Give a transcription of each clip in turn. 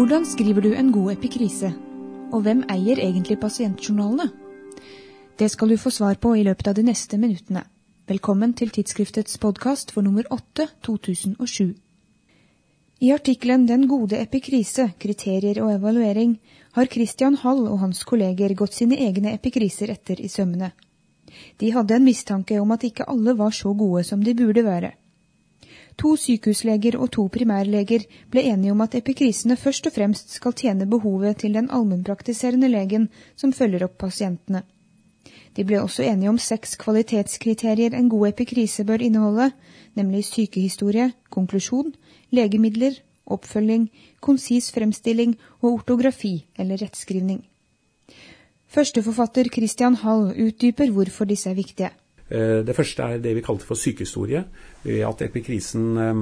Hvordan skriver du en god epikrise? Og hvem eier egentlig pasientjournalene? Det skal du få svar på i løpet av de neste minuttene. Velkommen til tidsskriftets podkast for nummer 8 2007. I artikkelen Den gode epikrise kriterier og evaluering har Christian Hall og hans kolleger gått sine egne epikriser etter i sømmene. De hadde en mistanke om at ikke alle var så gode som de burde være. To sykehusleger og to primærleger ble enige om at epikrisene først og fremst skal tjene behovet til den allmennpraktiserende legen som følger opp pasientene. De ble også enige om seks kvalitetskriterier en god epikrise bør inneholde, nemlig sykehistorie, konklusjon, legemidler, oppfølging, konsis fremstilling og ortografi eller rettskrivning. Førsteforfatter Christian Hall utdyper hvorfor disse er viktige. Eh, det første er det vi kalte for sykehistorie, at epikrisen eh,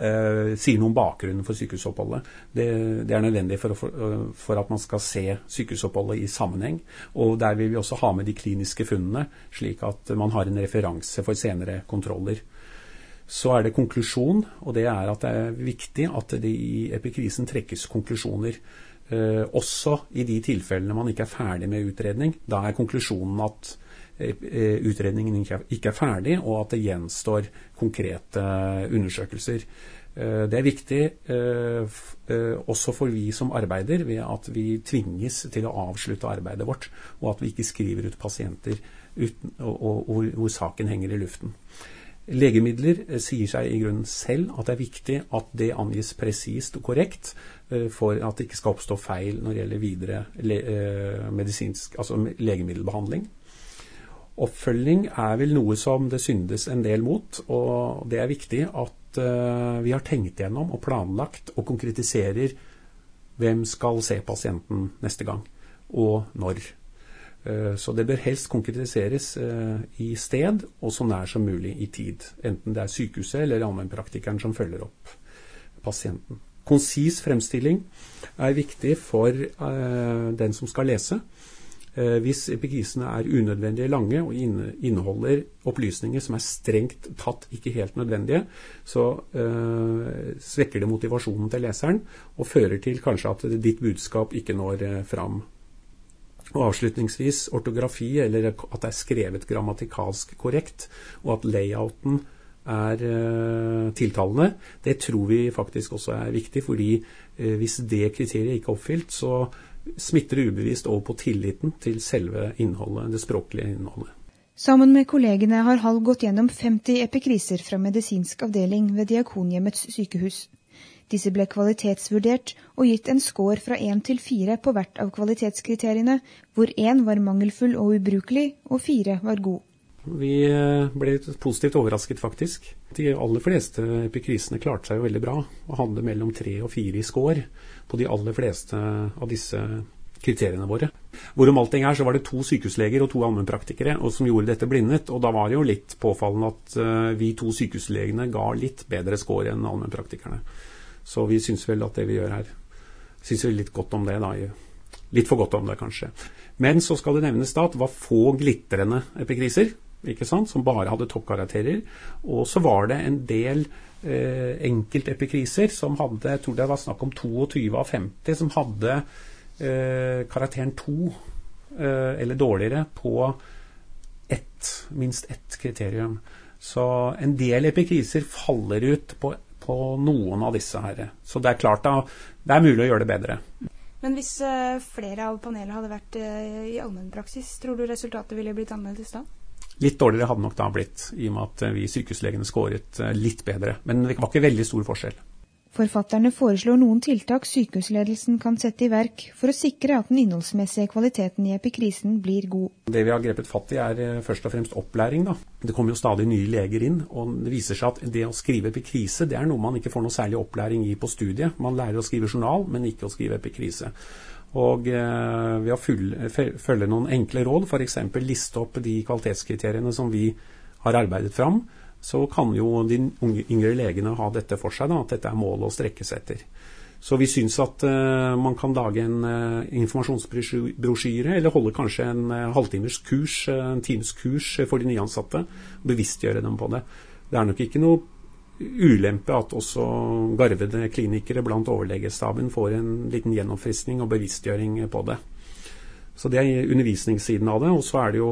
eh, sier noe om bakgrunnen for sykehusoppholdet. Det, er nødvendig for, at man skal se sykehusoppholdet i sammenheng. Og der vil vi også ha med de kliniske funnene, slik at man har en referanse for senere kontroller. Så er det konklusjon, og det er at det er viktig at det i epikrisen trekkes konklusjoner. Eh, også i de tilfellene man ikke er ferdig med utredning. Da er konklusjonen at utredningen ikke er ferdig, og at det gjenstår konkrete undersøkelser. Eh, det er viktig også for vi som arbeider, ved at vi tvinges til å avslutte arbeidet vårt, og at vi ikke skriver ut pasienter uten, og, og, og, hvor saken henger i luften. Legemidler sier seg i grunnen selv at det er viktig at det angis presist og korrekt for at det ikke skal oppstå feil når det gjelder videre medisinsk, altså legemiddelbehandling. Oppfølging er vel noe som det syndes en del mot, og det er viktig at uh, vi har tenkt gjennom og planlagt og konkretiserer hvem skal se pasienten neste gang, og når. Uh, så det bør helst konkretiseres uh, i sted og så nær som mulig i tid. Enten det er sykehuset eller allmennpraktikeren som følger opp pasienten. Konsis fremstilling er viktig for den som skal lese. Eh, hvis epikrisene er unødvendig lange og inneholder opplysninger som er strengt tatt ikke helt nødvendige, så uh, svekker det motivasjonen til leseren og fører til kanskje at ditt budskap ikke når uh, fram. Og Avslutningsvis ortografi, eller at det er skrevet grammatikalsk korrekt, og at layouten er tiltalende, det tror vi faktisk også er viktig. fordi hvis det kriteriet ikke er oppfylt, så smitter ubevisst over på tilliten til selve innholdet, det språklige innholdet. Sammen med kollegene har Hall gått gjennom 50 epikriser fra medisinsk avdeling ved Diakonhjemmets sykehus. Disse ble kvalitetsvurdert og gitt en score fra én til fire på hvert av kvalitetskriteriene, hvor én var mangelfull og ubrukelig, og fire var god. Vi eh, ble positivt overrasket, faktisk. De aller fleste epikrisene klarte seg jo veldig bra, og hadde mellom tre og fire i score på de aller fleste av disse kriteriene våre. Hvorom allting er, så var det to sykehusleger og to allmennpraktikere som gjorde dette blindet. Og da var det jo litt påfallende at uh, vi to sykehuslegene ga litt bedre score enn allmennpraktikerne. Så vi syns vel at det vi gjør her Syns vi litt godt om det, da. Litt for godt om det, kanskje. Men så skal det nevnes da at det var få glitrende epikriser, ikke sant, som bare hadde toppkarakterer. Og så var det en del eh, enkeltepikriser som hadde Jeg tror det var snakk om 22 av 50 som hadde eh, karakteren 2 eh, eller dårligere på ett, minst ett kriterium. Så en del epikriser faller ut på, på noen av disse her. Så det er klart da, det er mulig å gjøre det bedre. Men hvis uh, flere av panelet hadde vært uh, i allmennpraksis, tror du resultatet ville blitt annerledes da? Litt dårligere hadde nok da blitt, i og med at vi sykehuslegene skåret eh, litt bedre. Men det var ikke veldig stor forskjell. Forfatterne foreslår noen tiltak sykehusledelsen kan sette i verk for å sikre at den innholdsmessige kvaliteten i epikrisen blir god. Det vi har grepet fatt i er eh, først og fremst opplæring. Da. Det kommer jo stadig nye leger inn, og det viser seg at det å skrive epikrise det er noe man ikke får noe særlig opplæring i på studiet. Man lærer å skrive journal, men ikke å skrive epikrise. Og eh, ved å følge noen enkle råd, f.eks. liste opp de kvalitetskriteriene som vi har arbeidet fram, så kan jo de yngre legene ha dette for seg, da, at dette er målet å strekke seg etter. Så vi syns at uh, man kan lage en uh, informasjonsbrosjyre, eller holde kanskje en uh, halvtimers kurs, en times kurs for de nyansatte. Bevisstgjøre dem på det. Det er nok ikke noe ulempe at også garvede klinikere blant overlegestaben får en liten gjennomfriskning og bevisstgjøring på det. Så det er undervisningssiden av det. Og så er det jo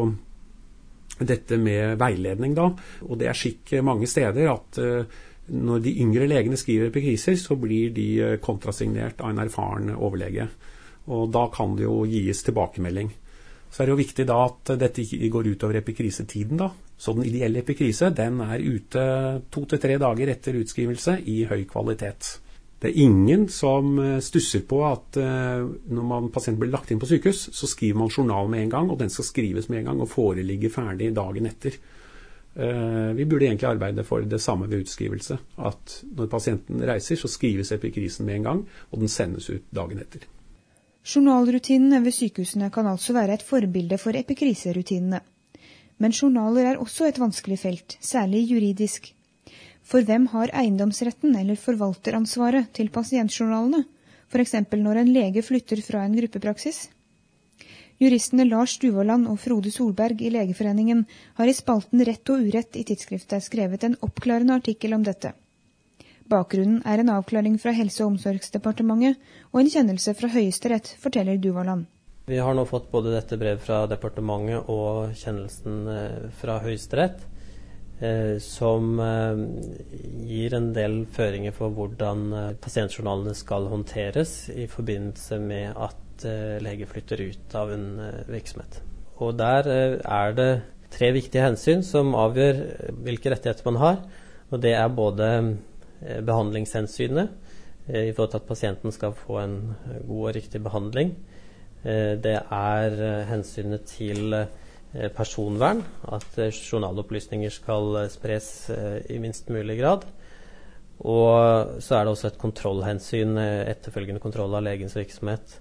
dette med veiledning, da. Og det er skikk mange steder at uh, når de yngre legene skriver epikriser, så blir de uh, kontrasignert av en erfaren overlege. Og da kan det jo gis tilbakemelding. Så er det jo viktig da at dette ikke går utover epikrisetiden, da. Så den ideelle epikrise den er ute to til tre dager etter utskrivelse i høy kvalitet. Det er ingen som eh, stusser på at uh, når man, pasienten blir lagt inn på sykehus, så skriver man journal med en gang, og den skal skrives med en gang og foreligge ferdig dagen etter. Uh, vi burde egentlig arbeide for det samme ved utskrivelse. At når pasienten reiser, så skrives epikrisen med en gang, og den sendes ut dagen etter. Journalrutinene ved sykehusene kan altså være et forbilde for epikriserutinene. Men journaler er også et vanskelig felt, særlig juridisk. For hvem har eiendomsretten eller forvalteransvaret til pasientjournalene, f.eks. når en lege flytter fra en gruppepraksis? Juristene Lars Duvoland og Frode Solberg i Legeforeningen har i spalten Rett og urett i tidsskriftet skrevet en oppklarende artikkel om dette. Bakgrunnen er en avklaring fra Helse- og omsorgsdepartementet og en kjennelse fra Høyesterett, forteller Duvaland. Vi har nå fått både dette brevet fra departementet og kjennelsen eh, fra Høyesterett, som eh, gir en del føringer for hvordan pasientjournalene skal håndteres i forbindelse med at lege flytter ut av en virksomhet. Og der er det tre viktige hensyn som avgjør hvilke rettigheter man har. Og det er både Eh, behandlingshensynet eh, i forhold til at pasienten skal få en eh, god og riktig behandling. Det er hensynet til personvern, at journalopplysninger skal spres i minst mulig grad. Og så er det også et kontrollhensyn, etterfølgende kontroll av legens virksomhet.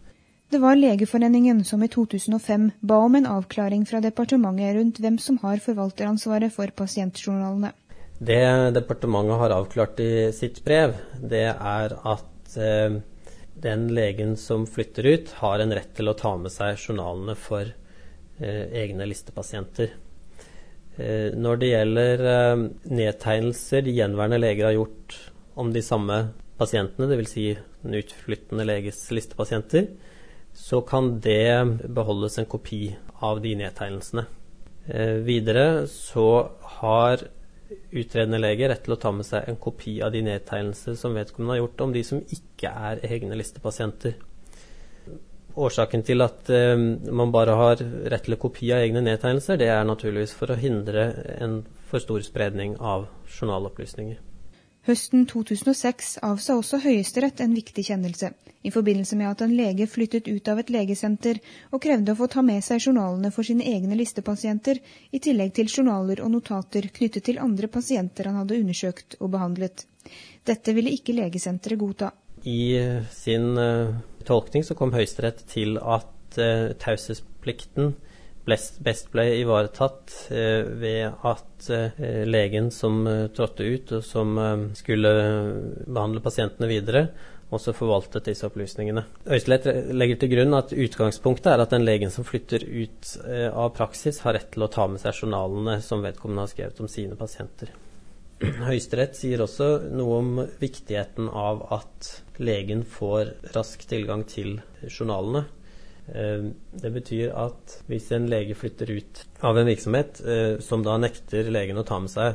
Det var Legeforeningen som i 2005 ba om en avklaring fra departementet rundt hvem som har forvalteransvaret for pasientjournalene. Det departementet har avklart i sitt brev, det er at eh, den legen som flytter ut, har en rett til å ta med seg journalene for eh, egne listepasienter. Eh, når det gjelder eh, nedtegnelser de gjenværende leger har gjort om de samme pasientene, dvs. Si den utflyttende leges listepasienter, så kan det beholdes en kopi av de nedtegnelsene. Eh, videre så har utredende lege rett til å ta med seg en kopi av de nedtegnelser som vedkommende har gjort om de som ikke er egne listepasienter. Årsaken til at eh, man bare har rett til kopi av egne nedtegnelser, det er naturligvis for å hindre en for stor spredning av journalopplysninger. Høsten 2006 avsa også Høyesterett en viktig kjennelse, i forbindelse med at en lege flyttet ut av et legesenter og krevde å få ta med seg journalene for sine egne listepasienter, i tillegg til journaler og notater knyttet til andre pasienter han hadde undersøkt og behandlet. Dette ville ikke legesenteret godta. I sin uh, tolkning så kom Høyesterett til at uh, taushetsplikten best ble ivaretatt eh, ved at eh, legen som eh, trådte ut, og som skulle behandle pasientene videre, også forvaltet disse opplysningene. Høyesterett legger til grunn at utgangspunktet er at den legen som flytter ut av praksis, har rett til å ta med seg journalene som vedkommende har skrevet om sine pasienter. Høyesterett sier også noe om viktigheten av at legen får rask tilgang til journalene. Eh, det betyr at hvis en lege flytter ut av en virksomhet eh, som da nekter legen å ta med seg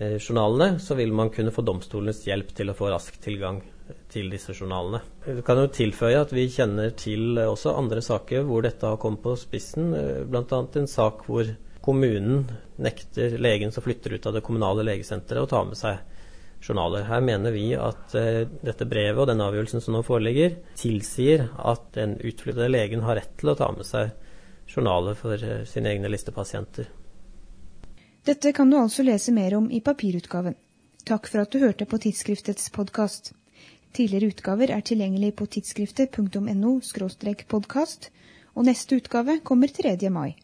eh, journalene, så vil man kunne få domstolenes hjelp til å få rask tilgang til disse journalene. Vi kan jo tilføye at vi kjenner til også andre saker hvor dette har kommet på spissen, bl.a. en sak hvor kommunen nekter legen som flytter ut av det kommunale legesenteret å ta med seg journaler. Her mener vi at uh, dette brevet og den avgjørelsen som nå foreligger, tilsier at den utflyttede legen har rett til å ta med seg journaler for uh, sine egne listepasienter. Dette kan du altså lese mer om i papirutgaven. Takk for at du hørte på tidsskriftets podkast. Tidligere utgaver er tilgjengelig på tidsskriftet.no podkast, og neste utgave kommer 3. mai.